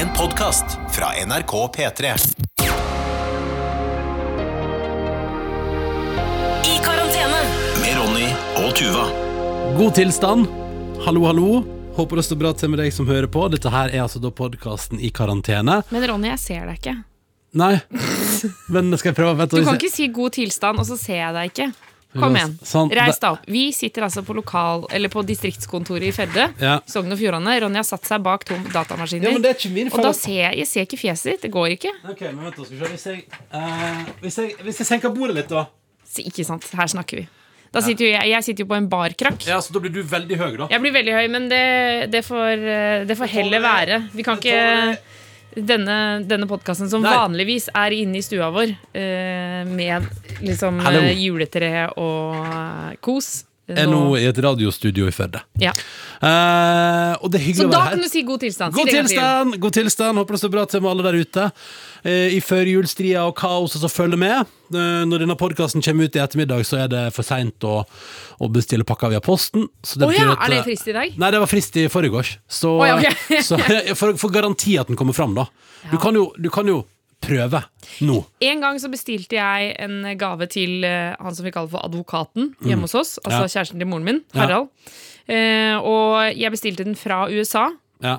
En podkast fra NRK P3. I karantene. Med Ronny og Tuva. God tilstand. Hallo, hallo. Håper det står bra til med deg som hører på. Dette her er altså da podkasten I karantene. Men Ronny, jeg ser deg ikke. Nei, men skal jeg prøve? Vent, Du kan ikke si 'god tilstand', og så ser jeg deg ikke. Kom igjen. Sånn, Reis deg opp. Vi sitter altså på lokal Eller på distriktskontoret i Fedde, Ja. Sogn og Fjordane. Ronny har satt seg bak to datamaskiner. Ja, men det ikke min og da ser jeg, jeg ser ikke fjeset ditt. Det går ikke. Ok, men vent da, skal vi se. Hvis jeg, uh, hvis jeg, hvis jeg senker bordet litt, da. Så Ikke sant, her snakker vi. Da sitter jo jeg, jeg sitter jo på en barkrakk. Ja, så Da blir du veldig høy, da. Jeg blir veldig høy, men det, det, får, eh, det får heller være. Vi kan ikke denne, denne podkasten som Nei. vanligvis er inne i stua vår, eh, med liksom Hallo. eh, juletre og eh, kos. Er nå i et radiostudio i Førde. Ja. Eh, og det er Så hyggelig å da være her. kan du si god tilstand. Si God det en gang til. tilstand, god tilstand. Håper det står bra til med alle der ute. Eh, I førjulstria og kaoset som følger med. Eh, når denne podkasten kommer ut i ettermiddag, så er det for seint å, å bestille pakka via posten. Så det Å betyr ja, at, er det eh, frist i dag? Nei, det var frist i forgårs. Så, Å ja, ok. så for, for garanti at den kommer fram, da. Du, kan jo, du kan jo prøve nå. En gang så bestilte jeg en gave til eh, han som vi kaller for advokaten hjemme hos oss. Altså. Ja. kjæresten til moren min, Ja. Harald. Eh, og jeg bestilte den fra USA. Ja,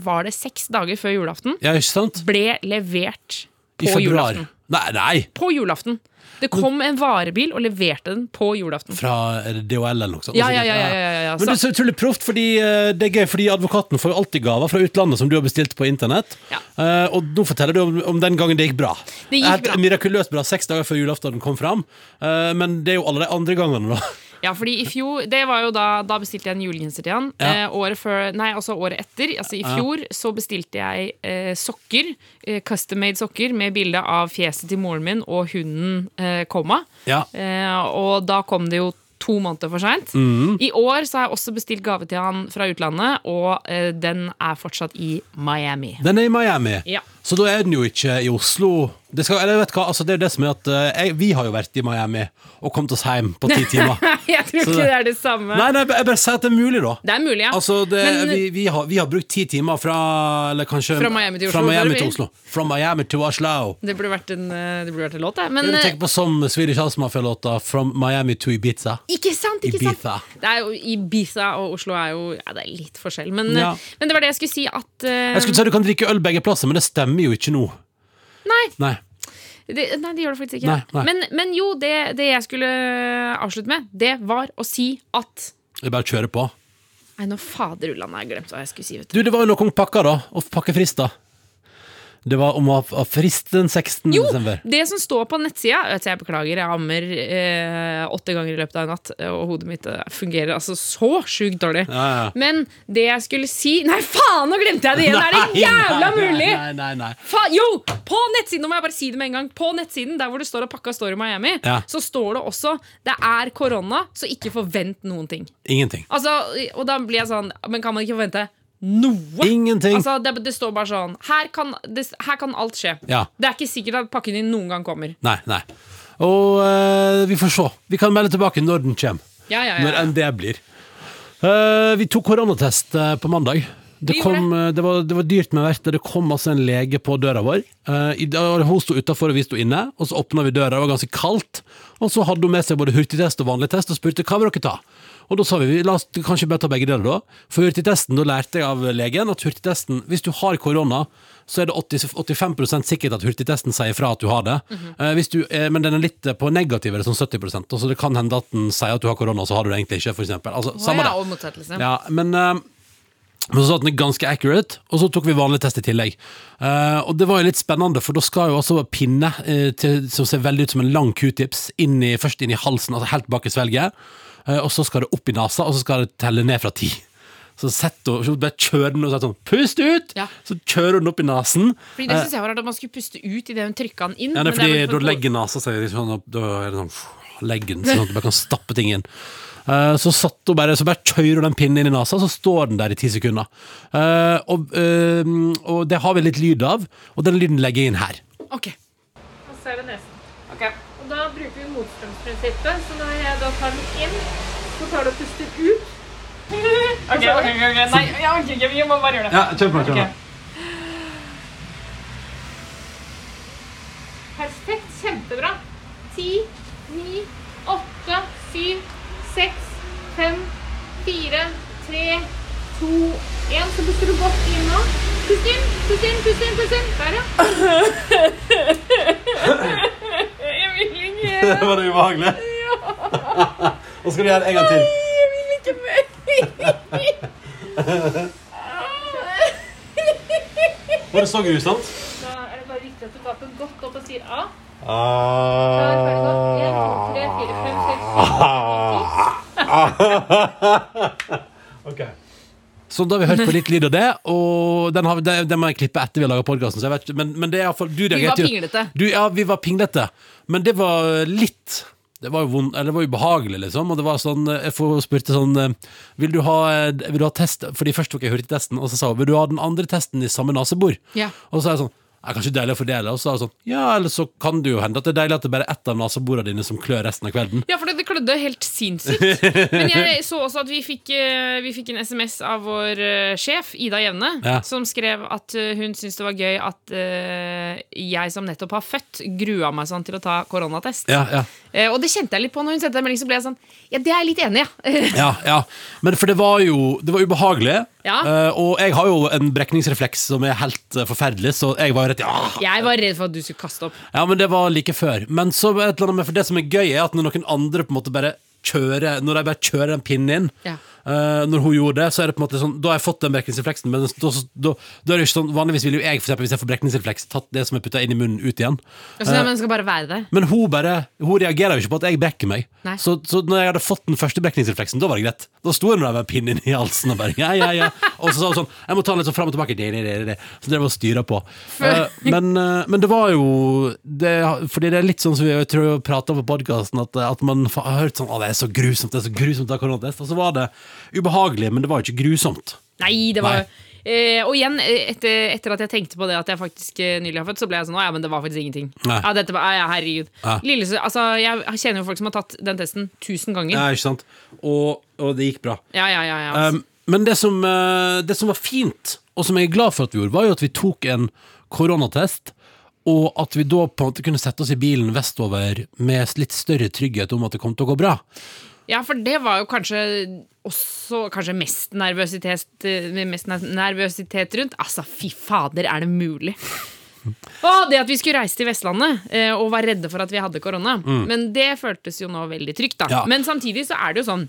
Var det seks dager før julaften? ja ikke sant? Ble levert I på februar. julaften. Nei, nei! På julaften. Det kom en varebil og leverte den på julaften. Fra DHL eller noe sånt. Ja, ja, ja, ja, ja. Men det er så utrolig proft, fordi eh, det er gøy, fordi advokaten får jo alltid gaver fra utlandet som du har bestilt på internett. Eh, og nå forteller du om, om den gangen det gikk bra. Det gikk bra. Mirakuløst bra, seks dager før julaften kom fram. Eh, men det er jo alle de andre gangene, da. Ja, fordi i fjor Det var jo da Da bestilte jeg en julegenser til han. Ja. Eh, året før Nei, altså året etter. Altså i fjor så bestilte jeg eh, sokker. Eh, custom-made sokker med bilde av fjeset til moren min og hunden eh, Komma. Ja. Eh, og da kom det jo to måneder for seint. Mm. I år så har jeg også bestilt gave til han fra utlandet, og eh, den er fortsatt i Miami. Den er i Miami. Ja. Så da er den jo ikke i Oslo. Det, skal, eller vet hva, altså det er jo det som er at eh, jeg, Vi har jo vært i Miami og kommet oss hjem på ti timer. jeg tror ikke det- det er det samme. Nei, nei, jeg bare sier at det er mulig, da. Det er mulig, ja. Altså, det, Men- vi, vi, har, vi har brukt ti timer fra Eller kanskje Fra Miami til Oslo, Fra Miami til Oslo. From Miami to Oslo. Det burde vært en, eh, det burde vært en låt, det. Men Jeg eh, tenker på som Swedish House Mafia-låta From Miami to Ibiza. Ikke sant, ikke Ibiza. sant Det er jo Ibiza og Oslo er jo Ja, det er litt forskjell Men, Ja. men det var det jeg skulle si at uh, Jeg skulle si at du kan drikke øl begge plasser, men det stemmer jo ikke nå. nei, Nei. det, nei, det gjør det faktisk ikke Nei, nei. Men, men jo, det, det jeg skulle avslutte med Det var å si at Jeg bare kjører på. Nei, nå faderullan har jeg glemt hva jeg skulle si vet du. Du, det var jo noe om pakka, da. Og pakkefrister. Det var om å ha frist den 16. Jo, desember. det som står på nettsida Jeg beklager, jeg ammer eh, åtte ganger i løpet av en natt Og hodet mitt eh, fungerer altså så sjukt dårlig Ja, ja. Men det jeg skulle si Nei, faen, nå glemte jeg det igjen! Er det jævla nei, mulig? Nei, nei, nei. Fa jo! På nettsiden nå må jeg bare si det med en gang På nettsiden der hvor det står at pakka står i Miami, Ja. så står det også det er korona, så ikke forvent noen ting. Ingenting. Altså, og da blir jeg sånn Men kan man ikke forvente noe? Ingenting. Altså, det, det står bare sånn her kan, det, her kan alt skje. Ja. Det er ikke sikkert at pakken din noen gang kommer. Nei, nei. Og eh, vi får se. Vi kan melde tilbake når den kommer. Ja, ja, ja, Når enn det blir. Uh, vi tok koronatest uh, på mandag. Det, kom, det, var, det var dyrt med verdt Det kom altså en lege på døra vår. I, hun sto utafor, og vi sto inne. Og så åpna vi døra, det var ganske kaldt. Og så hadde hun med seg både hurtigtest og vanlig test og spurte hva vil dere ta. Og da sa vi, vi la oss kanskje bare ta begge deler da. For hurtigtesten, da lærte jeg av legen at hurtigtesten, hvis du har korona, så er det 80, 85% sikkert at hurtigtesten sier fra at du har det. Eh, hvis du, eh, men den er litt på negativ, eller sånn 70% Altså det kan hende at den sier at du har korona, så har du det egentlig ikke, eksempel. Altså, samme ja, det. Ja, men eh, men så sa den er ganske accurate, og så tok vi vanlig test i tillegg. Uh, og det var jo litt spennende, for da skal jo altså pinne uh, til, som ser veldig ut som en lang q-tips, først inn i halsen, altså helt bak i svelget, eh, og så skal det opp i nasa, og så skal det telle ned fra ti. Så setter hun, bare kjører den og sier sånn Pust ut! Ja. Så kjører hun opp i nesen. Fordi det synes jeg var rart at man skulle puste ut idet hun trykka den inn. Ja, det er men fordi da legger nasa seg sånn opp, da er det sånn legger leggen, sånn at du bare kan stappe ting inn. Eh, Så satt hun bare, så bare kjører hun den pinnen inn i nasa, så står den der i ti sekunder. Eh, og, eh, og det har vi litt lyd av, og den lyden legger jeg inn her. Ok. Og så er det nesen prinsippet. Så når jeg da tar den inn, så tar du og puster ut. OK, ok, ok. Nei, ja, okay, okay, vi må bare gjøre det. Ja, kjør på. Kjør på. Perfekt. Kjempebra. Ti, ni, åtte, syv, seks, fem, fire, tre, to, én. Så puster du godt inn nå. Pust inn, pust inn, pust inn. pust inn. Der, ja. Ikke. Var det ubehagelig? Og skal du gjøre det en gang til? Nei, Jeg vil ikke mer. Var det så grusomt? Da er det bare viktig at du gaper godt opp og sier A. Ah. Ok. Så da har vi hørt på litt lyd av det, og den, har, den, den må jeg klippe etter vi har laga podkasten. Men, men det er iallfall Vi var pinglete. Du, ja, vi var pinglete. Men det var litt det var jo vond, eller det var ubehagelig, liksom. Og det var sånn, jeg spurte sånn eh, Vil du ha, eh, vil du ha test? Fordi først tok jeg hurtigtesten, og så sa hun vil du ha den andre testen i samme nesebor. Ja. Og så er jeg sånn er kanskje deilig å fordele. Og så er det sånn Ja, eller så kan det jo hende at det er deilig at det bare er ett av naseborene dine som klør resten av kvelden. Ja, for det klødde helt sinnssykt. Men jeg så også at vi fikk, eh, vi fikk en SMS av vår eh, sjef, Ida Jevne, Ja. som skrev at eh, hun syntes det var gøy at uh, jeg som nettopp har født, grua meg sånn til å ta koronatest. Ja, ja. Uh, og det kjente jeg litt på når hun sendte en melding, så ble jeg sånn Ja, det er jeg litt enig i, ja. Ja, ja. Men for det var jo Det var ubehagelig. Ja. eh, og jeg har jo en brekningsrefleks som er helt eh, forferdelig, så jeg var jo rett ja. Jeg var redd for at du skulle kaste opp. ja, men det var like før. Men så et eller annet med, for det som er gøy, er at når noen andre på en måte bare kjører Når de bare kjører den pinnen inn, Ja. Eh, når hun gjorde det, så er det på en måte sånn Da har jeg fått den brekningsrefleksen, men da, da, da er det ikke sånn Vanligvis ville jo jeg, for eksempel, hvis jeg får brekningsrefleks, tatt det som er putta inn i munnen, ut igjen. Altså, men den skal bare være der. Men hun bare Hun reagerer jo ikke på at jeg brekker meg. Så, så når jeg hadde fått den første brekningsrefleksen, da var det greit. Da sto hun der med pinnen i halsen og bare ja, ja, ja. Og så sa hun sånn Jeg må ta den litt sånn fram og tilbake. Det, det, det, det. Så drev hun og styra på. Uh, men, men det var jo det, Fordi det er litt sånn som vi jeg tror prata om på podkasten, at, at man har hørt sånn Å, det er så grusomt, det er så grusomt koronatest. Og så var det ubehagelig, men det var jo ikke grusomt. Nei, det var Nei. Eh, og igjen, etter, etter at jeg tenkte på det at jeg faktisk eh, nylig har født, så ble jeg sånn Å ja, men det var faktisk ingenting. Ja, dette var, ja, herregud. Ja. Lillesø- altså, jeg kjenner jo folk som har tatt den testen tusen ganger. Ja, ikke sant? Og, og det gikk bra. Ja, ja, ja, ja. Um, men det som, eh, det som var fint, og som jeg er glad for at vi gjorde, var jo at vi tok en koronatest, og at vi da på en måte kunne sette oss i bilen vestover med litt større trygghet om at det kom til å gå bra. Ja, for det var jo kanskje også kanskje mest nervøsitet, eh, mest nervøsitet rundt. Altså, fy fader, er det mulig? Og det at vi skulle reise til Vestlandet eh, og var redde for at vi hadde korona. Men det føltes jo nå veldig trygt, da. Mm. Ja. Men samtidig så er det jo sånn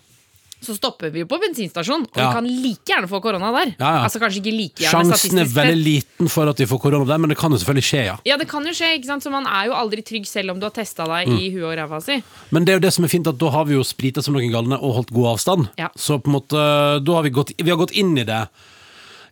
så stopper vi jo på bensinstasjon, og Ja. vi kan like gjerne få korona der. Ja, ja. Altså kanskje ikke like gjerne Sjansen er statistisk veldig sett. liten for at vi får korona der, men det kan jo selvfølgelig skje, ja. Ja, det kan jo skje, ikke sant? så man er jo aldri trygg selv om du har testa deg Mm. i huet og ræva si. Men det er jo det som er fint, at da har vi jo sprita som noen galne og holdt god avstand. Ja. Så på en måte, da har vi gått, vi har gått inn i det.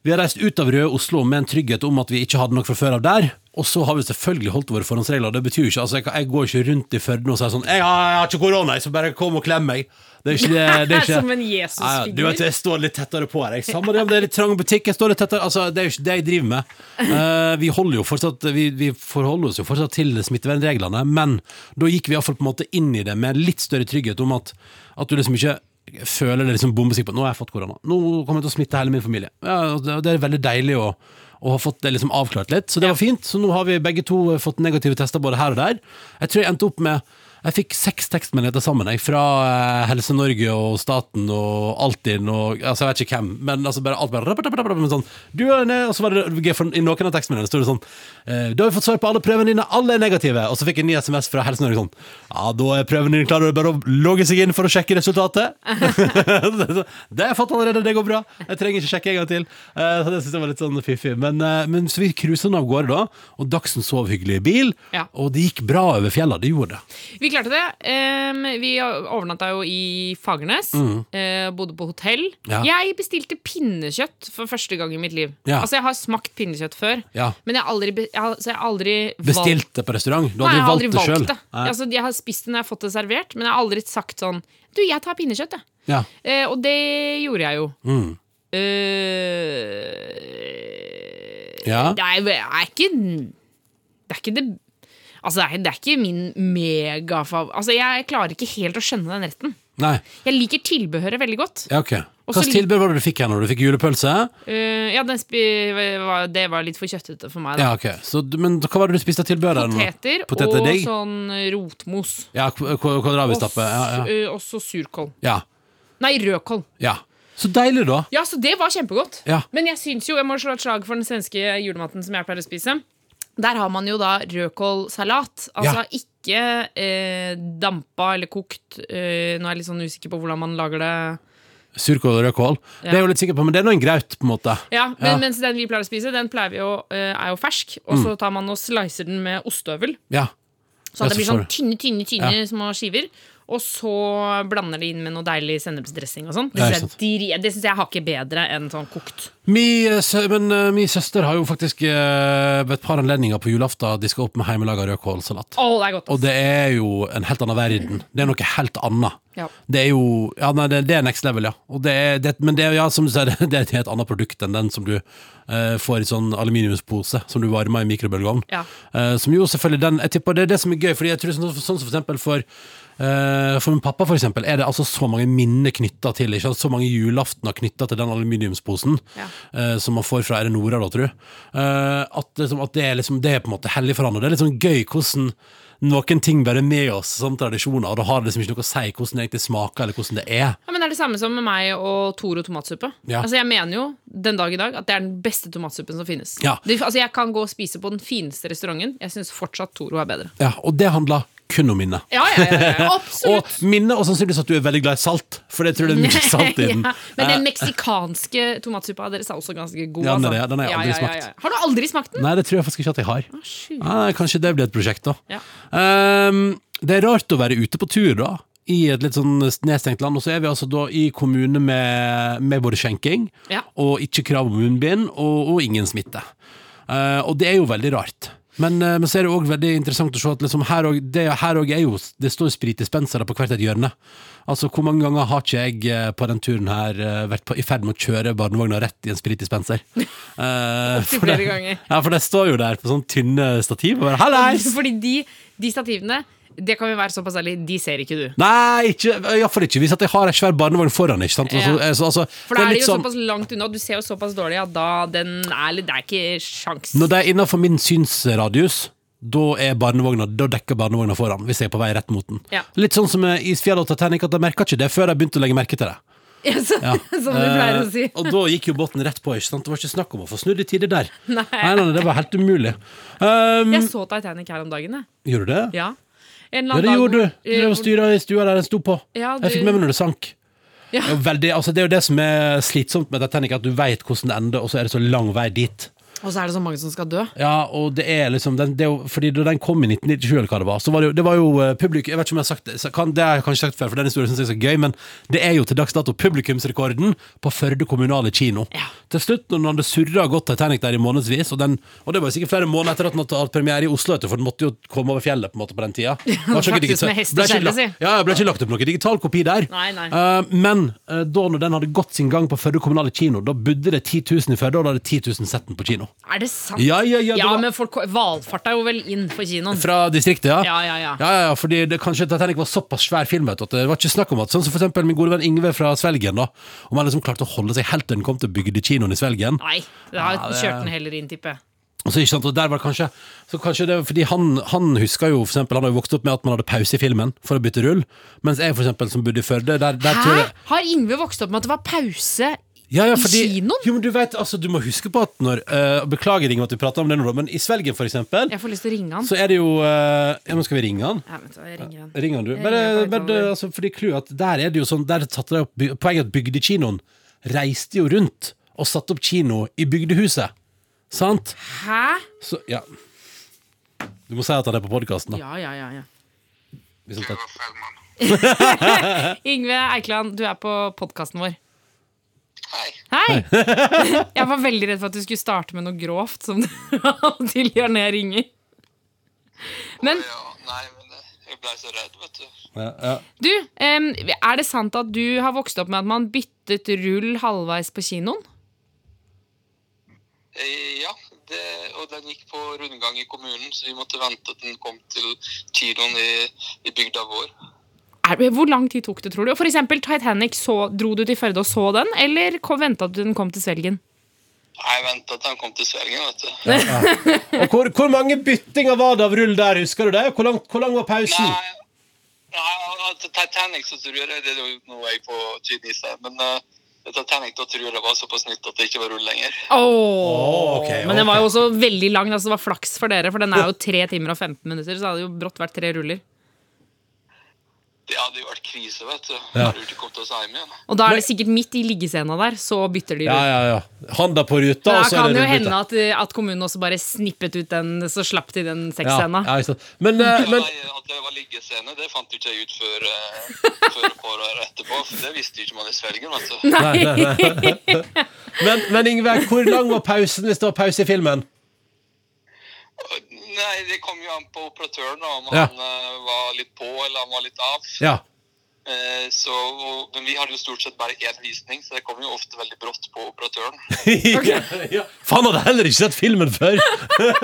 Vi har reist ut av røde Oslo med en trygghet om at vi ikke hadde noe fra før av der. Og så har vi selvfølgelig holdt våre forhåndsregler. Det betyr jo ikke, altså jeg, går ikke rundt i Førde og sier sånn jeg har, 'Jeg har ikke korona, jeg, så bare kom og klem meg'. Det er ikke det. det er ikke, Som en Jesusfigur. du vet, jeg står litt tettere på her. Samme det om det er litt trang butikk. Jeg står litt tettere altså, Det er jo ikke det jeg driver med. Uh, vi, holder jo fortsatt, vi, vi forholder oss jo fortsatt til smittevernreglene, men da gikk vi iallfall på en måte inn i det med litt større trygghet om at, at du liksom ikke føler det liksom bombesikkert på Nå har jeg fått korona. Nå kommer jeg til å smitte hele min familie. Ja, det, er veldig deilig å, å ha fått det liksom avklart litt. Så det var fint. Så nå har vi begge to fått negative tester både her og der. Jeg tror jeg endte opp med jeg fikk seks tekstmeldinger til sammen jeg, fra eh, Helse Norge og staten og Altinn og altså, Jeg vet ikke hvem, men altså bare alt bare men sånn, du er ned, Og så var det for I noen av tekstmeldingene sto det sånn Da Du har fått svar på alle prøvene dine, alle er negative. Og så fikk jeg en ny SMS fra Helse Norge sånn Ja, da er prøvene dine klare, bare å logge seg inn for å sjekke resultatet. det har jeg fått allerede, det går bra. Jeg trenger ikke sjekke en gang til. Eh, så det syns jeg var litt sånn fiffig. Men, eh, men så vi cruisa av gårde da, og Dagsen sov hyggelig i bil, Ja. og det gikk bra over fjella. Det gjorde det. Vi klarte det. Um, vi overnatta jo i Fagernes. eh, bodde på hotell. Mm. Ja. Jeg bestilte pinnekjøtt for første gang i mitt liv. Ja. Altså Jeg har smakt pinnekjøtt før, Ja. men jeg har aldri, jeg har, jeg har aldri Bestilt det på restaurant? Du hadde har valgt det sjøl? Altså, jeg har spist det når jeg har fått det servert, men jeg har aldri sagt sånn Du, jeg tar pinnekjøtt, jeg. Ja. Eh, og det gjorde jeg jo. Mm. Uh, Ja. Det er, er ikke Det er ikke det Altså, det er, det er ikke min megafav... Altså, jeg klarer ikke helt å skjønne den retten. Nei. Jeg liker tilbehøret veldig godt. Ja, ok. Hvilket tilbud var det du fikk her når du fikk julepølse? Uh, ja, var, det var litt for kjøttete for meg. Da. Ja, ok. Så, men hva var det du spiste av tilbehør? Poteter, Poteter og deg? sånn rotmos. Ja, kålrabistappe. Ja, ja. Uh, eh, også surkål. ja. Nei, rødkål. ja. Så deilig, da. Ja, så det var kjempegodt. Ja. Men jeg syns jo, jeg må slå et slag for den svenske julematen som jeg pleier å spise. Der har man jo da rødkålsalat. Altså Ja. ikke eh, dampa eller kokt. Eh, nå er jeg litt sånn usikker på hvordan man lager det. Surkål og rødkål. Det er jeg jo litt sikker på, men det er nå en graut, på en måte. Ja, men, Ja. Mens den vi pleier å spise, den pleier vi jo, eh, er jo fersk. Og så tar man og slicer den med ostehøvel. Ja. Så at det blir sånn tynne, tynne, tynne små skiver. Og så blander de inn med noe deilig sennepsdressing og sånn. Det syns jeg, er det synes jeg hakker bedre enn sånn kokt. Mi, men uh, min søster har jo faktisk uh, ved et par anledninger på julaften diska opp med hjemmelaga rødkålsalat. Oh, det er godt. Og det er jo en helt annen verden. Det er noe helt annet. Ja. Det er jo Ja, nei, det, det er next level, ja. Og det er, det, men det er, ja, som du sier, det, er et helt annet produkt enn den som du uh, får i sånn aluminiumspose som du varmer i mikrobølgeovn. Ja. Eh, som jo selvfølgelig den Jeg tipper det er det som er gøy, Fordi jeg tror sånn, sånn som for eksempel for eh, for min pappa for eksempel, er det altså så mange minner knytta til ikke? Så mange julaftener knytta til den aluminiumsposen Ja. eh, som man får fra Er Nora, da, tror du. Eh, at, liksom, at det, er liksom, det er på en måte hellig for han. Og det er litt sånn gøy hvordan noen ting bare er med oss som tradisjoner, og da har det liksom ikke noe å si hvordan det egentlig smaker, eller hvordan det er. Ja, men Det er det samme som med meg og Toro tomatsuppe. Ja. Altså Jeg mener jo den dag i dag at det er den beste tomatsuppen som finnes. Ja. Det, altså Jeg kan gå og spise på den fineste restauranten. Jeg syns fortsatt Toro er bedre. Ja, Og det handler kun om minne. Ja, ja, ja, ja, Og absolutt. minne, og sannsynligvis at du er veldig glad i salt, for det tror det er mye salt i den. men den Eh, meksikanske tomatsuppa deres er også ganske god. Ja, den er altså. Den har jeg aldri smakt. Har du aldri smakt den? Nei, det tror jeg faktisk ikke at jeg har. Ah, kanskje det blir et prosjekt, da. Ja. Ehm, det er rart å være ute på tur, da. I et litt sånn nedstengt land. Og så er vi altså da i kommune med, med både skjenking og ikke krav om munnbind, og, og ingen smitte. Uh, og det er jo veldig rart. Men, eh, men så er det òg veldig interessant å se at liksom her og, det her og er jo Det står spritdispensere på hvert et hjørne. Altså, Hvor mange ganger har ikke jeg eh, på den turen her eh, vært på, i ferd med å kjøre barnevogna rett i en spritdispenser? Eh, Opptil for det-. Ja, for det står jo der på sånn tynne stativ. Og bare, Hallais! Fordi de, de stativene, det kan vi være såpass ærlig, de ser ikke du. Nei, ikke, iallfall ikke hvis at jeg har ei svær barnevogn foran. ikke sant? Altså, Ja. altså, altså, For da er de litt jo sånn- såpass langt unna, du ser jo såpass dårlig at da den er Det er ikke sjans. Når det er innenfor min synsradius, da er barnevogna Da dekker barnevogna foran, hvis jeg er på vei rett mot den. Ja. Litt sånn som Isfjell og Titanic, at jeg merka ikke det før jeg begynte å legge merke til det. Ja, så, Ja. som du pleier å Eh, si. og da gikk jo båten rett på. ikke sant? Det var ikke snakk om å få snudd i tide der. Nei. nei, nei, det var helt umulig. Um, Jeg så Titanic her om dagen, jeg. Gjorde du det? Ja. En Ja, det gjorde du. Du drev og styra i stua der den sto på. Ja, Jeg fikk med meg når det sank. Ja. Det er jo veldig, altså det er jo det som er slitsomt med Titanic, at du veit hvordan det ender, og så er det så lang vei dit. Og så er det så mange som skal dø. Ja, og det er liksom den, det er jo, Fordi da den kom i 1997, eller hva det var, så var det jo, det var jo uh, publikum Jeg vet ikke om jeg har sagt det, så kan, det har jeg kanskje sagt før, for den historien synes jeg er så gøy, men det er jo til dags dato publikumsrekorden på Førde kommunale kino. Ja. Til slutt, når hadde surra godt Titanic der i månedsvis, og, den, og det var jo sikkert flere måneder etter at den hadde premiere i Oslo, for den måtte jo komme over fjellet på en måte på den tida. Noe Faktisk digital- med hest og si. Ja, ble ikke lagt opp noe digital kopi der. Nei, nei. Uh, men uh, da når den hadde gått sin gang på Førde kommunale kino, da bodde det 10 000 i Førde, og da hadde 10 000 sett den på kino. Er det sant? Ja, ja, ja, det Ja, var- men folk valfarta jo vel inn på kinoen. Fra distriktet, ja? Ja, ja, ja. ja, ja, fordi det, kanskje Titanic var såpass svær film at det var ikke snakk om at Sånn som for eksempel min gode venn Ingve fra Svelgen da Om han liksom klarte å holde seg helt til den kom til bygdekinoen i Svelgen Nei, da Ja, det- kjørte den heller inn, tipper jeg. Så, ikke sant, og der var det kanskje Så kanskje det, fordi han, han husker jo for eksempel Han har jo vokst opp med at man hadde pause i filmen For å bytte rull Mens jeg for eksempel som bodde i Førde der, der Hæ? jeg, Har Ingve vokst opp med at det var pause? Ja, ja, I kinoen? Jo, men du vet, altså Du må huske på at når uh, Beklager Inge at vi prater om det nå Men i Svelgen for eksempel Jeg får lyst til å ringe han. Så er det jo uh, Ja, men skal vi ringe han? Ja, vet du hva, jeg ringer han. Ring han, du. Jeg Men, ringer bare, bare altså, fordi clouet at Der er det jo sånn Der satte de opp by- Poenget er at bygdekinoen reiste jo rundt og satte opp kino i bygdehuset. Sant? Hæ? Så, ja. Du må si at han er på podkasten, da. Ja, ja, ja, ja. Hvis han tar- var. Yngve Eikeland, du er på podkasten vår. Hei. Hei! Jeg var veldig redd for at du skulle starte med noe grovt, som du alltid gjør når jeg ringer. Men Ja, nei, men jeg ble så redd, vet du. ja, ja. du, er det sant at du har vokst opp med at man byttet rull halvveis på kinoen? Eh, Ja, det, og den gikk på rundgang i kommunen, så vi måtte vente til den kom til kinoen i, i bygda vår. Er, det- hvor lang tid tok det, tror du? For eksempel Titanic, så, dro du til Førde og så den, eller kom, venta du til den kom til Svelgen? Jeg venta til han kom til Svelgen, vet du. Og hvor, hvor mange byttinger var det av rull der, husker du det? Hvor lang, hvor lang var pausen? Nei, nei, Titanic så tror jeg det er jo nå er jeg på tynn is her, men uh, Titanic da tror jeg det var såpass nytt at det ikke var rull lenger. Oh, oh okay, Men den var jo også veldig lang. Altså det var flaks for dere, for den er jo 3 timer og 15 minutter. Så det hadde jo brått vært tre ruller. Det hadde jo vært krise, vet du. Ja. Jo ikke kommet oss hjem igjen. Og da er det sikkert midt i liggescena der, så bytter de Ja, ja, ja. Handa på ruta, Da og så er kan det kan jo hende at, at kommunen også bare snippet ut den, så slapp de den sexscena. ja, ja. Men, eh, men Ja, at det var liggescene, det fant jo ikke jeg ut før, eh, før et par år etterpå, for det visste jo ikke man i Svelgen, vet du. Nei, nei, nei. Men, men Ingve, hvor lang var pausen hvis det var pause i filmen? Nei, det kom jo an på operatøren, da, om Ja. han uh, var litt på eller han var litt av. Ja. Uh, så, og, men vi hadde jo stort sett bare én visning, så det kom jo ofte veldig brått på operatøren. ja. Faen, hadde heller ikke sett filmen før!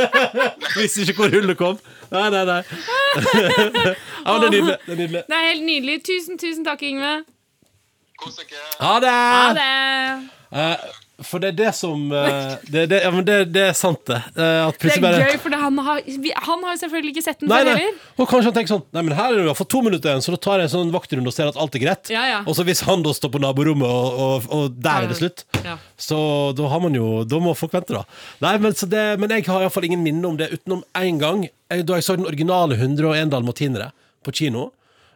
Visste ikke hvor hullet kom. Nei, nei, nei. ja, det er nydelig. Det er nydelig. Det er helt nydelig. Tusen, tusen takk, Yngve. Kos dere. Ha det! Ha det! Eh, for det er det som eh, det, det, ja, men det, det er sant, det. Eh, at Det er bare gøy, for det, han, har, han har jo selvfølgelig ikke sett den før heller. Og kanskje han tenker sånn Nei, men her er det iallfall to minutter igjen, så da tar jeg en sånn vaktrunde og ser at alt er greit. Ja, ja. Og så hvis han da står på naborommet, og, og, og der er det slutt, Ja. så da har man jo Da må folk vente, da. Nei, men, så det, men jeg har iallfall ingen minne om det utenom én gang. Da jeg så den originale 101 dalmatinere på kino.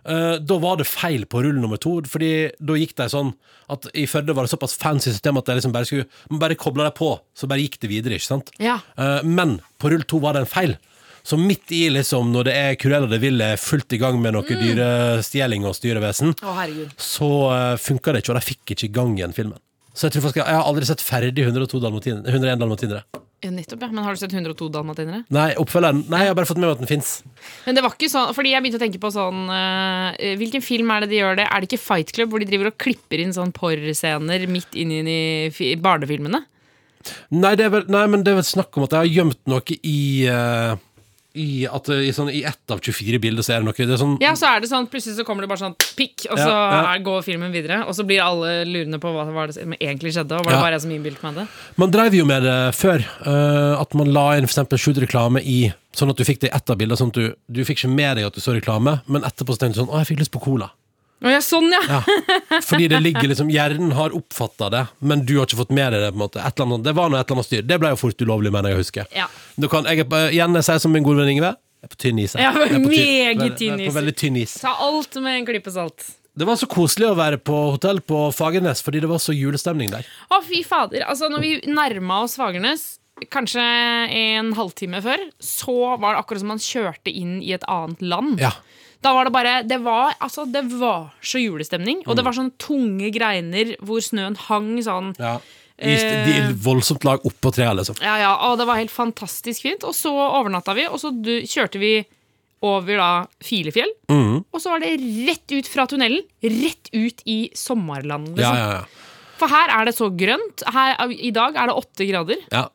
Eh, da var det feil på rull nummer to, Fordi da gikk de sånn at i Førde var det såpass fancy system at de liksom bare skulle man bare kobla deg på, så bare gikk det videre. ikke sant? Ja. Eh, men på rull to var det en feil. Så midt i liksom når det er Cruella de Ville fullt i gang med noe dyrestjeling og styrevesen, Å, så uh, funka det ikke, og de fikk ikke i gang igjen filmen. Så jeg tror faktisk jeg, har aldri sett ferdig 102 dalmatiner, 101 dalmatinere. Ja, nettopp, ja. Men har du sett 102 dalmatinere? Nei, oppfølgeren Nei, jeg har bare fått med meg at den fins. Men det var ikke sånn, fordi jeg begynte å tenke på sånn uh, Hvilken film er det de gjør det? Er det ikke Fight Club hvor de driver og klipper inn sånn porrscener midt inn i fi- barnefilmene? Nei, det vel, nei, men det er vel snakk om at jeg har gjemt noe i eh, i, at, i, sånn, I ett av 24 bilder så er det noe det er sånn, Ja, så er det sånn, plutselig så kommer det bare sånn pikk, og så Ja, ja. Går filmen videre. Og så blir alle lurende på hva hva det egentlig skjedde, og var det Ja. bare jeg som innbilte meg det? Man drev jo med det før. Uh, at man la inn eksempel skjult reklame i Sånn at du fikk det i ett av bildene. Sånn at du, du fikk ikke med deg at du så reklame, men etterpå så tenkte du sånn Å, jeg fikk lyst på cola. Å ja, sånn, ja! Ja. Fordi det ligger liksom Hjernen har oppfatta det, men du har ikke fått med deg det. på en måte et eller annet, Det var noe et eller annet styr. Det ble jo fort ulovlig, mener jeg å huske. Ja. Du kan, jeg er på, igjen, jeg sier som min gode venn Ingve, jeg er på tynn is. Ja, Jeg er på meget veldig- tynn jeg er is. Veldig tynn is. Ta alt med en klype salt. Det var så koselig å være på hotell på Fagernes, fordi det var så julestemning der. Å, fy fader. Altså, når vi nærma oss Fagernes, kanskje en halvtime før, så var det akkurat som man kjørte inn i et annet land. Ja. Da var det bare Det var, altså, det var så julestemning. Og det var sånn tunge greiner hvor snøen hang sånn. ja. I, de voldsomt lag oppå treet, liksom. Ja, ja, og det var helt fantastisk fint. Og så overnatta vi, og så du, kjørte vi over da Filefjell. Mm. Og så var det rett ut fra tunnelen, rett ut i sommerlandet. Ja, Liksom. ja, ja. For her er det så grønt. Her, I dag er det åtte grader. ja.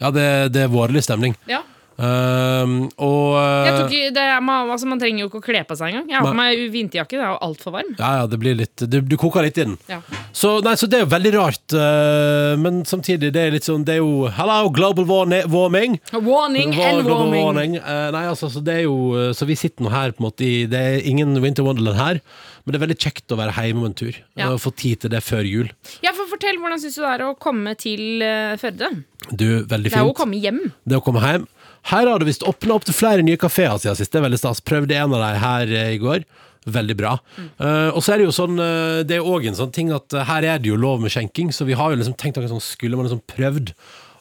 ja det, det er vårlig stemning. Ja. Um, og Jeg tok, det, er- man, altså, man trenger jo ikke å kle på seg engang. Jeg har på meg vinterjakke, det er jo altfor varm. Ja, ja, det blir litt Du, du koker litt i den. Ja. Så, nei, så det er jo veldig rart, uh, men samtidig, det er litt sånn Det er jo Hello, global warming. Warning and warming. warning. Uh, nei, altså, så det er jo Så vi sitter nå her på en måte i Det er ingen Winter Wonderland her, men det er veldig kjekt å være hjemme om en tur. Ja. Og få tid til det før jul. Ja, for Fortell, hvordan syns du det er å komme til uh, Førde? Du, veldig fint. Det er jo å komme hjem. Det er å komme hjem. Her har det visst åpna opp til flere nye kafeer siden sist. Det er veldig stas. Prøvde en av dem her eh, i går. Veldig bra. Eh, og så er det jo sånn eh, Det er òg en sånn ting at her er det jo lov med skjenking, så vi har jo liksom tenkt noe sånn Skulle man liksom prøvd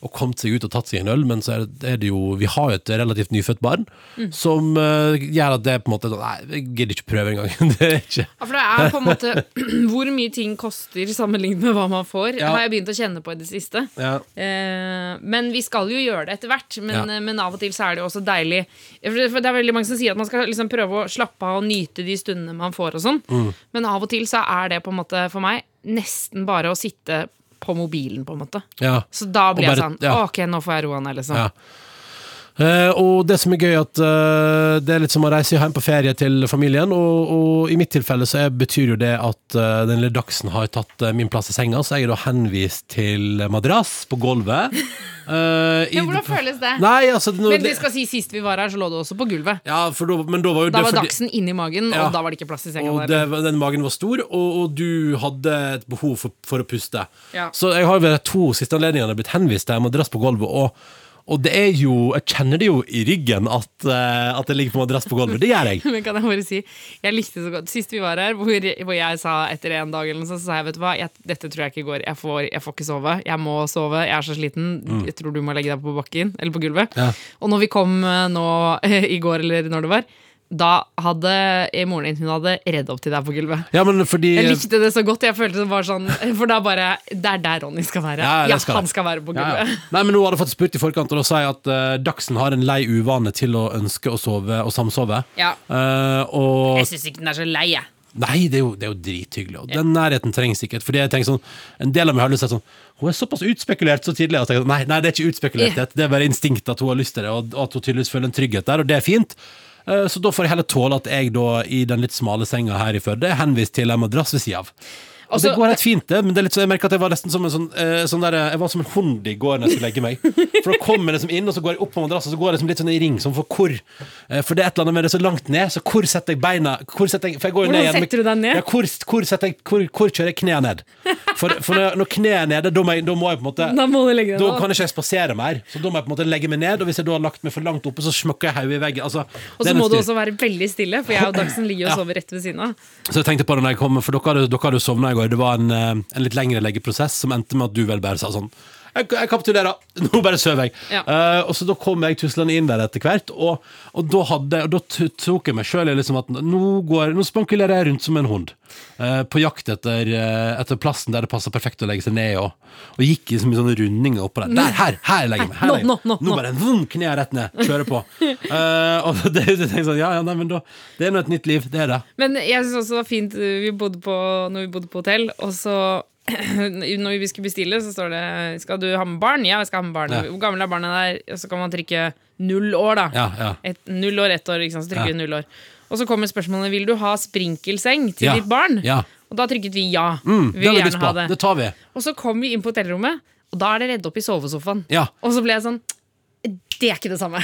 og kommet seg ut og tatt seg en øl, men så er det, det jo Vi har jo et relativt nyfødt barn som uh, gjør at det er på en måte Nei, jeg gidder ikke prøve engang. det er ikke Ja, for det er på en måte hvor mye ting koster sammenlignet med hva man får, Ja. har jeg begynt å kjenne på i det siste. ja. Uh, men vi skal jo gjøre det etter hvert. Men, Ja. men av og til så er det jo også deilig for det er veldig mange som sier at man skal liksom prøve å slappe av og nyte de stundene man får. og sånn Mm. Men av og til så er det på en måte for meg nesten bare å sitte på mobilen. på en måte ja. Så da blir bare, jeg sånn ja. Ok, nå får jeg roa ned, liksom. Ja. Eh, og det som er gøy, at eh, det er litt som å reise hjem på ferie til familien. Og, og i mitt tilfelle så er, betyr jo det at eh, den lille dachsen har tatt min plass i senga, så jeg er da henvist til madrass på gulvet. Ja, hvordan føles det? Nei, altså nå- Men vi skal si sist vi var her, så lå det også på gulvet. Ja, for da, men da var Da var fordi- dachsen inni magen, Ja. og da var det ikke plass i senga. Og det, den magen var stor, og, og du hadde et behov for, for å puste. Ja. Så jeg har ved de to siste anledningene blitt henvist til madrass på gulvet, og, og det er jo Jeg kjenner det jo i ryggen at, uh, at det ligger på madrass på gulvet. Det gjør jeg. Men kan jeg bare si Jeg likte så godt Sist vi var her, hvor, hvor jeg sa etter en dag eller noe sånt, så sa jeg vet du hva, jeg, dette tror jeg ikke går. Jeg får, jeg får ikke sove. Jeg må sove. Jeg er så sliten. Jeg tror du må legge deg på bakken eller på gulvet. Mm. Ja. Og når vi kom eh, nå i går, eller når det var, da hadde eh, moren din Hun hadde redd opp til deg på gulvet. Ja, men fordi Jeg likte det så godt. Jeg følte det var sånn For da bare Det er der Ronny skal være. Ja, Ja, skal han det. skal være på gulvet. ja. Nei, men Nå hadde jeg fått spurt i forkant, og da sa jeg at uh, Dachsen har en lei uvane til å ønske å sove og samsove. Ja. Uh, og Jeg syns ikke den er så lei, jeg. Nei, det er jo, det er jo drithyggelig. Og den nærheten trengs sikkert. Fordi jeg tenker sånn En del av meg har lyst til å si sånn Hun er såpass utspekulert så tidlig. Og tenker, nei, nei, det er ikke utspekulert. Det er bare instinkt at hun har lyst til det, og og at hun tydeligvis føler en trygghet der, og det er fint. Eh, Så da får jeg heller tåle at jeg da i den litt smale senga her i Førde er henvist til en madrass ved sida av. Og Altså, det går helt fint, det, men det så, jeg merker at jeg var nesten som en sånn, eh, sånn der, Jeg var som en hund i går når jeg skulle legge meg. For da kommer jeg liksom inn, og så går jeg opp på madrassen, så går jeg liksom litt sånn i ring. Sånn for hvor eh, For det er et eller annet med det så langt ned, så hvor setter jeg beina hvor setter jeg, For jeg går Hvordan ned igjen setter du deg ned? Ja, hvor, hvor, jeg, hvor, hvor kjører jeg kneet ned? For, for når, kneet er nede, da må, jeg, da må jeg på en måte Da må du legge deg Da kan jeg ikke jeg spasere mer, så da må jeg på en måte legge meg ned. Og hvis jeg da har lagt meg for langt oppe, så smøkker jeg hodet i veggen. Altså, Og så må du også være veldig stille, for jeg og Dagsen ligger og sover rett ved siden av. Så jeg tenkte på det når jeg kom, for dere hadde, dere hadde sovna går. Det var en, eh, en litt lengre leggeprosess som endte med at du vel bare sa sånn jeg, jeg kapitulerer, nå bare sover jeg. Ja. Eh, og så da kom jeg tuslende inn der etter hvert, og, og da, hadde, og da t- tok jeg meg sjøl i liksom at nå, går, nå spankulerer jeg rundt som en hund. eh, på jakt etter, eh, etter plassen der det passer perfekt å legge seg ned, og, og gikk i liksom, sånne rundinger oppå der. Der, her! Her legger jeg meg! Her Nå, legger jeg meg. nå, nå, nå. bare vum, kneet rett ned. Kjører på. Eh, og det, det jeg sånn, ja, ja, nei, men da, det er nå et nytt liv. Det er det. Men jeg syns også det var fint uh, vi bodde på, når vi bodde på hotell, og så når vi skulle bestille, så står det 'Skal du ha med barn?' Ja, jeg skal ha med barn. Ja. Hvor gammel er barnet der? Og så kan man trykke null år, da. Ja, ja. Et, null år, ett år, ikke sant? Så trykker vi null år. Og så kommer spørsmålet 'Vil du ha sprinkelseng til ditt barn?' Ja. Og da trykket vi ja. Mm, vi vil gjerne ha det. Det tar vi. Og så kom vi inn på hotellrommet, og da er det redd opp i sovesofaen. Ja. Og så ble jeg sånn Det er ikke det samme.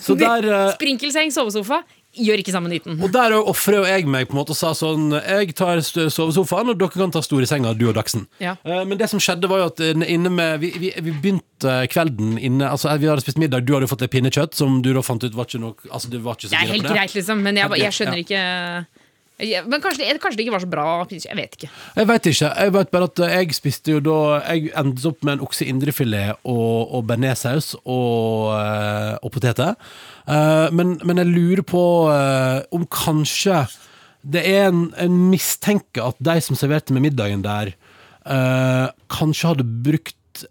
Så der, uh... Sprinkelseng, sovesofa, gjør ikke samme nytten. Og der ofrer jo jeg meg på en måte og sa sånn Jeg tar sovesofaen, og dere kan ta store senga, du og Dagsen. Ja. Eh, Men det som skjedde, var jo at eh, inne med Vi, vi, vi begynte kvelden inne Altså, vi hadde spist middag, du hadde fått et pinnekjøtt, som du da fant ut var ikke nok Altså, du var ikke så Det er helt greit, liksom, men jeg, jeg skjønner ikke jeg, Men kanskje det, kanskje det ikke var så bra. Jeg vet ikke. Jeg vet ikke. Jeg vet bare at jeg spiste jo da Jeg endte opp med en okse indrefilet og, og bearnéssaus og, eh, og poteter. Eh, men, men jeg lurer på eh, om kanskje det er en, en mistenke at de som serverte med middagen der, kanskje hadde brukt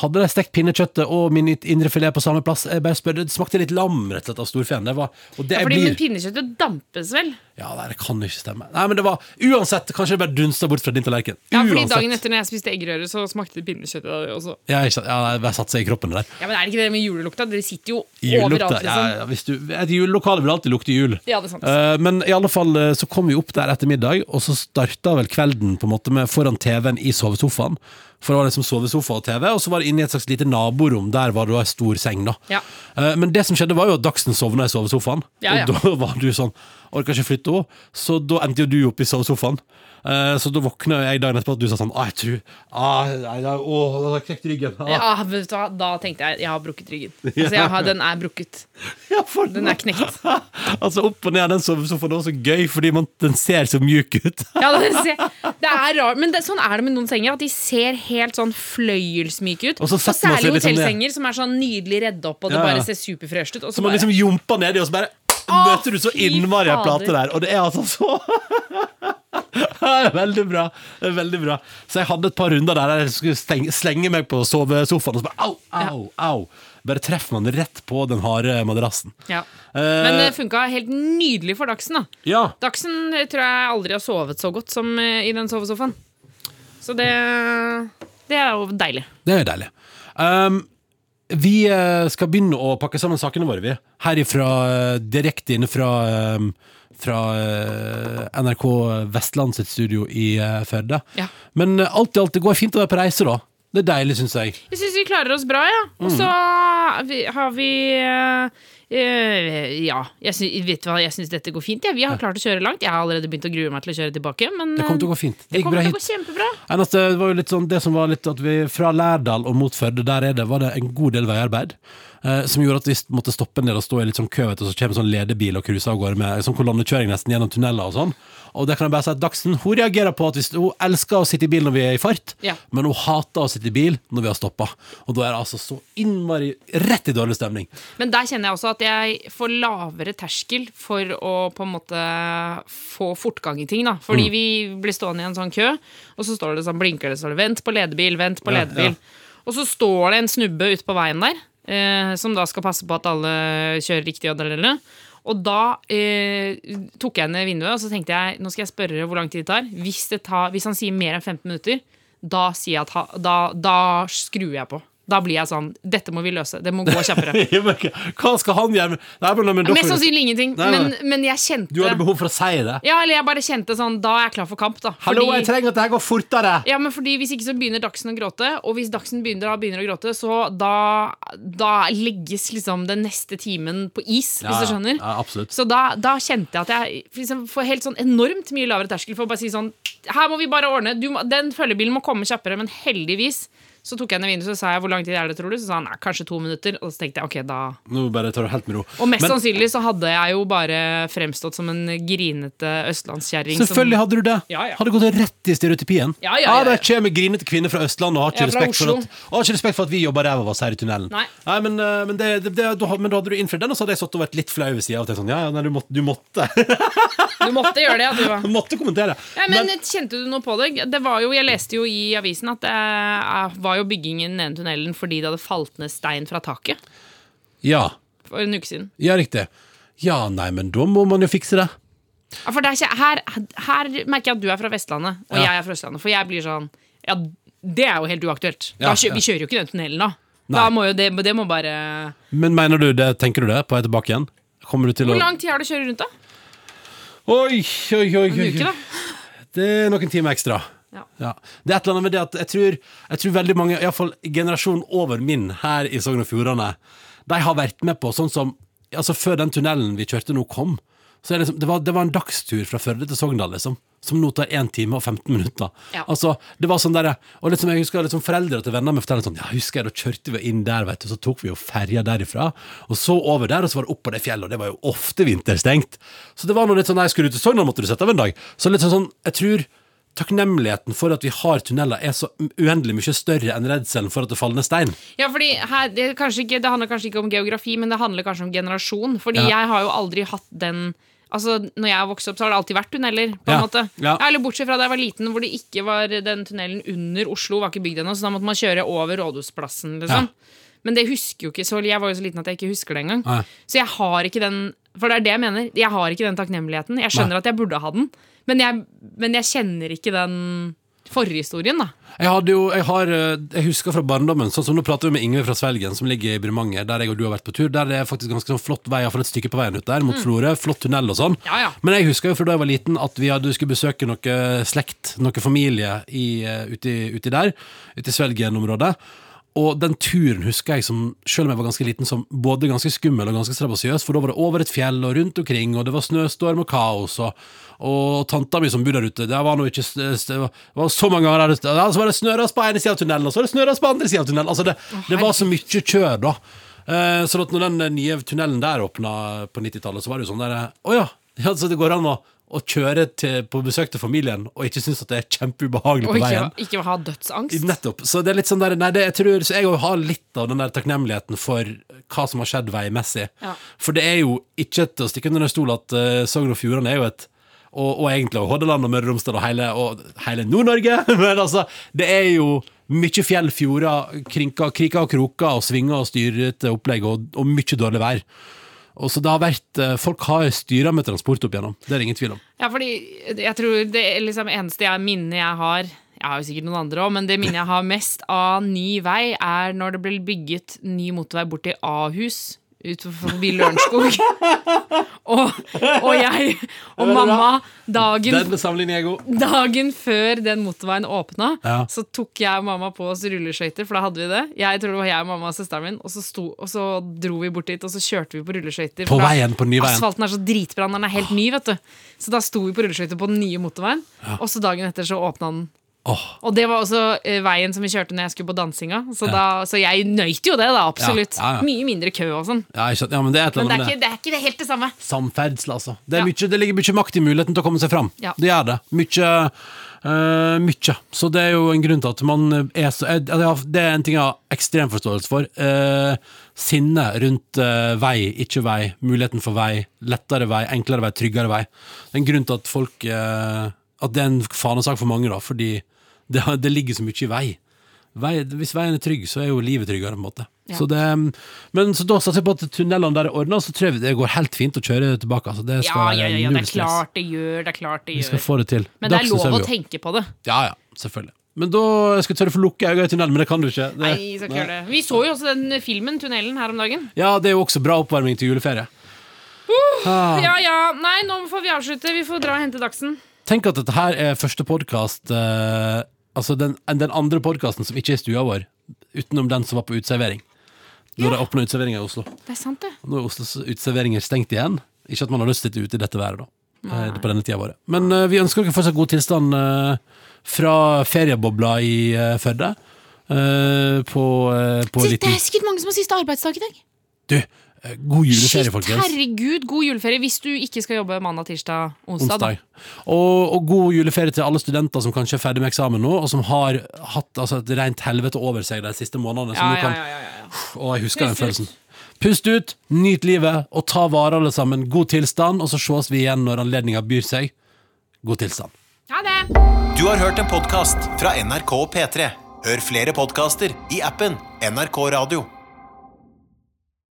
hadde de stekt pinnekjøttet og min indrefilet på samme plass? Jeg bare spør, Det smakte litt lam rett og slett av storfeen. Det var, og det Ja, fordi, blir, pinnekjøttet dampes vel? ja, nei, det kan ikke stemme. Nei, men det var Uansett, kanskje det bare dunsta bort fra din tallerken. Ja, fordi Uansett. Dagen etter når jeg spiste eggerøre, så smakte det pinnekjøttet også. Ja, ikke ja, det bare satte seg i kroppen det der. Ja, Men er det ikke det med julelukta? Dere sitter jo Julelukta. overalt, liksom. ja, hvis du, et julelokale vil alltid lukte jul. Ja, det er sant. uh, men i alle fall eh, så kom vi opp der etter middag, og så starta vel kvelden på en måte med foran TV-en i sovesofaen. For det var i sovesofa og TV, og så var det inne i et slags lite naborom. Der var det ei stor seng, da. Ja. Eh, men det som skjedde, var jo at Dagsen sovna i sovesofaen. Ja, ja. Og da var du sånn Orka ikke flytte henne. Så da endte jo du opp i sovesofaen. Eh, så da våkna jeg dagen etterpå at du sa sånn Å, jeg tror ah, nei, nei, Å, da har jeg knekt ryggen. Ah. Ja, vet du hva? Da tenkte jeg jeg har brukket ryggen. Altså, har, Den er brukket. Ja, Den er knekt. altså Opp og ned av den sofaen er så gøy, fordi man, den ser så mjuk ut. Ja, det, ser, det er rart, men det, sånn er det med noen senger. At de ser helt sånn fløyelsmyke ut. Og så setter man særlig hotellsenger som er sånn nydelig redde opp, og det Ja, bare ser superfresh ut. Og så man bare, liksom jumper nedi, og så bare møter du så innmari en plate der. Og det er altså så veldig bra. Veldig bra. Så jeg hadde et par runder der jeg skulle stenge, slenge meg på sovesofaen, og så bare au, au, au. Bare treffer man rett på den harde madrassen. ja. Eh, Men det funka helt nydelig for Dagsen. da ja. Dagsen tror jeg aldri har sovet så godt som eh, i den sovesofaen. Så det Det er jo deilig. Det er jo deilig. Um, Vi eh, skal begynne å pakke sammen sakene våre, vi. Herifra, eh, direkte inne fra, eh, fra NRK Vestland sitt studio i Førde. Ja. Men alt i alt, det går fint å være på reise, da. Det er deilig, syns jeg. Jeg syns vi klarer oss bra, ja. Og så har vi eh, Ja, jeg synes, vet du hva, jeg syns dette går fint. Ja. Vi har klart å kjøre langt. Jeg har allerede begynt å grue meg til å kjøre tilbake. Men Det kommer til å gå fint. Det det kommer til å gå kjempebra. Eneste var jo litt sånn, det som var litt at vi fra Lærdal og mot Førde, der er det, var det en god del veiarbeid. Eh, som gjorde at vi måtte stoppe ned og stå i litt sånn kø, vet du, og så kommer sånn ledebil og cruiser av gårde med sånn kolonnekjøring nesten gjennom tunneler og sånn. Og det kan jeg bare si at Dagsen hun reagerer på at hvis, hun elsker å sitte i bil når vi er i fart, Ja. men hun hater å sitte i bil når vi har stoppa. Og da er det altså så innmari rett i dårlig stemning. Men der kjenner jeg også at jeg får lavere terskel for å på en måte få fortgang i ting. da Mm. Fordi vi blir stående i en sånn kø, og så står det sånn, blinker det sånn 'vent på ledebil', 'vent på Ja, ledebil'. ja. Og så står det en snubbe ute på veien der, eh, som da skal passe på at alle kjører riktig. Og, da eh, tok jeg ned vinduet og så tenkte jeg nå skal jeg spørre hvor lang tid det tar. Hvis, det tar, hvis han sier mer enn 15 minutter, da, jeg at da, da skrur jeg på. Da blir jeg sånn Dette må vi løse. Det må gå kjappere. Hva skal han gjøre? Nei, men, men, Mest sannsynlig ingenting, Nei, men, men jeg kjente Du hadde behov for å si det. Ja, eller jeg bare kjente sånn Da er jeg klar for kamp, da. Hallo, Fordi- jeg trenger at det her går fortere! ja, men fordi Hvis ikke så begynner Dagsen å gråte, og hvis Dagsen begynner, begynner å gråte, så da, da legges liksom den neste timen på is, hvis du skjønner. Ja, absolutt. Så da, da kjente jeg at jeg liksom får helt sånn enormt mye lavere terskel for å bare si sånn Her må vi bare ordne. Du, må- den følgebilen må komme kjappere, men heldigvis så tok jeg ned vinduet og sa jeg, hvor lang tid er det, tror du? Så sa han nei, kanskje to minutter. Og så tenkte jeg ok, da Nå bare tar du helt med ro. Og mest Men- sannsynlig så hadde jeg jo bare fremstått som en grinete østlandskjerring. som- Selvfølgelig hadde du det. Ja, ja. Hadde gått rett i stereotypien. Ja, ja, ja, ja. der kommer grinete kvinner fra Østlandet og har ikke, respekt for, at, har ikke respekt for at vi jobber ræva av oss her i tunnelen. Nei. men, eh, men, det, det, det, da, men da hadde du innfridd den, og så hadde jeg satt og vært litt flau ved sida av. Sånn, ja, ja, nei, du måtte, du måtte. Du måtte gjøre det, ja, du. Var. måtte kommentere. Ja, men Kjente du noe på det? det var jo, jeg leste jo i avisen at det eh, var jo bygging i den ene tunnelen fordi det hadde falt ned stein fra taket ja, for en uke siden. ja, riktig. Ja, nei, men da må man jo fikse det. Ja, for det er ikke, her, her merker jeg at du er fra Vestlandet, og Ja. jeg er fra Østlandet. For jeg blir sånn Ja, det er jo helt uaktuelt. Ja, Da kjø, ja. Vi kjører jo ikke den tunnelen, da. Nei. Da må jo det, det må bare Men mener du det, tenker du det, på vei tilbake igjen? Kommer du til Hvor å lang tid har du å kjøre rundt, da? Oi, oi, oi, En oi. uke, da? Det er noen timer ekstra. Ja. Ja. Det er et eller annet med det at jeg tror, jeg tror veldig mange, iallfall generasjonen over min her i Sogn og Fjordane, de har vært med på sånn som Altså, før den tunnelen vi kjørte nå kom, så det, liksom, det, var, det var en dagstur fra Førde til Sogndal, liksom. Som nå tar 1 time og 15 minutter. Ja. Altså, det var sånn der, Og liksom, jeg husker liksom foreldre til venner med forteller sånn Ja, husker jeg, da kjørte vi inn der, vet du, så tok vi jo ferja derifra. Og så over der, og så var det opp på det fjellet, og det var jo ofte vinterstengt. Så det var noe litt sånn Nei, skulle du til Sogndal, måtte du sette av en dag. Så litt sånn, sånn Jeg tror takknemligheten for at vi har tunneler, er så uendelig mye større enn redselen for at det faller ned stein. Ja, fordi her, det, ikke, det handler kanskje ikke om geografi, men det handler kanskje om generasjon. Fordi Ja. jeg har jo aldri hatt den Altså, når jeg vokste opp, så har det alltid vært tunneler. på en Ja, måte ja. Eller bortsett fra da jeg var liten, hvor det ikke var den tunnelen under Oslo var ikke bygd ennå, så da måtte man kjøre over Rådhusplassen, liksom. Men det husker jo ikke så Jeg var jo så liten at jeg ikke husker det engang. Nei. Så jeg har ikke den For det er det jeg mener. Jeg har ikke den takknemligheten. Jeg skjønner at jeg burde ha den, men jeg, men jeg kjenner ikke den forhistorien, da. Jeg hadde jo, jeg har, eh, jeg husker fra barndommen, sånn som nå prater vi med Ingve fra Svelgen, som ligger i Bremanger, der jeg og du har vært på tur. Der det er faktisk ganske sånn flott vei, iallfall et stykke på veien ut der, mot Florø. Flott tunnel og sånn. Mm. Ja, ja. Men jeg husker jo fra da jeg var liten at vi hadde, skulle besøke noe slekt, noe familie, i, eh, uti, uti der, uti Svelgen-området. Og den turen husker jeg som, selv om jeg var ganske liten, som både ganske skummel og ganske strabasiøs, for da var det over et fjell og rundt omkring, og det var snøstorm og kaos, og, og tanta mi som bodde der ute, det var nå ikke det var, så mange ganger der, ja, så var det snøras på ene sida av tunnelen, og så var det snøras på andre sida av tunnelen. Altså det, det var så mye kjør da. Eh, så at når den nye tunnelen der åpna på 90-tallet, så var det jo sånn der Å ja, ja, så det går an å, å kjøre til, på besøk til familien og ikke synes at det er kjempeubehagelig på ikke, veien. ikke ha dødsangst. Nettopp. Så det er litt sånn der Nei, det, jeg tror så jeg har litt av den der takknemligheten for hva som har skjedd veimessig. Ja. For det er jo ikke til å stikke under en stol at uh, Sogn og Fjordane er jo et og, og egentlig og Hordaland og Møre og Romsdal og hele, hele Nord-Norge. Men altså, det er jo mye fjell, fjorder, kriker og kroker og svinger og styrete opplegg og, og mye dårlig vær. Og så det har vært, eh, Folk har styra med transport opp igjennom, det er det ingen tvil om. Ja, fordi jeg tror det liksom eneste jeg, minnet jeg har Jeg har jo sikkert noen andre òg, men det minnet jeg har mest av ny vei, er når det ble bygget ny motorvei bort til Ahus utenfor Lørenskog. og, og jeg og mamma dagen. Dagen før den motorveien åpna, Ja. så tok jeg og mamma på oss rulleskøyter, for da hadde vi det. Jeg tror det var jeg, mamma og søsteren min, og så, sto, og så dro vi bort dit, og så kjørte vi på rulleskøyter. På veien, på ny veien. Asfalten er så dritbra, den er helt ny, vet du. Så da sto vi på rulleskøyter på den nye motorveien, og så dagen etter så åpna den. Åh, Og det var også eh, veien som vi kjørte når jeg skulle på dansinga, så, da, så jeg nøyt jo det, da, absolutt. Ja, ja, ja. Mye mindre kø og sånn. ja, ja, men det er Men det er, ikke, det er ikke det helt det samme. samferdsel, altså. Det, Ja. mye, det ligger mye makt i muligheten til å komme seg fram. Ja. Det gjør det. Mye, uh, mye. Så det er jo en grunn til at man er så jeg- Det er en ting jeg har ekstrem forståelse for. Uh, sinne rundt vei, ikke vei, muligheten for vei, lettere vei, enklere vei, tryggere vei. Det er en grunn til at folk At det er en fanesak for mange, da, fordi det, det ligger så mye i vei. vei. Hvis veien er trygg, så er jo livet tryggere, på en måte. Ja. Så det, men så da satser jeg på at tunnelene der er ordna, så tror jeg det går helt fint å kjøre tilbake. Altså. Det skal Ja, ja, ja, det er klart det gjør, det er klart det Vi skal få det til. Men det er lov å tenke på det. Ja, ja, selvfølgelig. Men da skal jeg tørre å få lukke øynene i tunnelen, men det kan du ikke. Det, Nei, så nei. det. Vi så jo også den filmen, Tunnelen, her om dagen. Ja, det er jo også bra oppvarming til juleferie. Ah. Ja ja, nei, nå får vi avslutte. Vi får dra og hente Dagsen. Tenk at dette her er første podkast Altså den, den andre podkasten som ikke er stua vår, utenom den som var på uteservering. Når det åpna uteserveringa i Oslo. Det er sant, det. Nå er Oslos uteserveringer stengt igjen. Ikke at man har lyst til å sitte ute i dette været, da. Nei. På denne tida våre. Men uh, vi ønsker dere fortsatt god tilstand uh, fra feriebobla i uh, Førde. eh, på, på Det liten er sikkert mange som har siste arbeidsdag i dag. Du, eh, god juleferie, Shit, folkens. herregud, god juleferie hvis du ikke skal jobbe mandag, tirsdag, onsdag. Onsdag. Og, og god juleferie til alle studenter som kanskje er ferdig med eksamen nå, og som har hatt altså, et rent helvete over seg de siste månedene. Ja, ja, kan, ja, ja, ja. Å, jeg husker den Pust ut. følelsen. Pust ut, nyt livet, og ta vare alle sammen. God tilstand, og så ses vi igjen når anledninga byr seg. God tilstand. Ha det! Du har hørt en podkast fra NRK og P3. Hør flere podkaster i appen NRK Radio.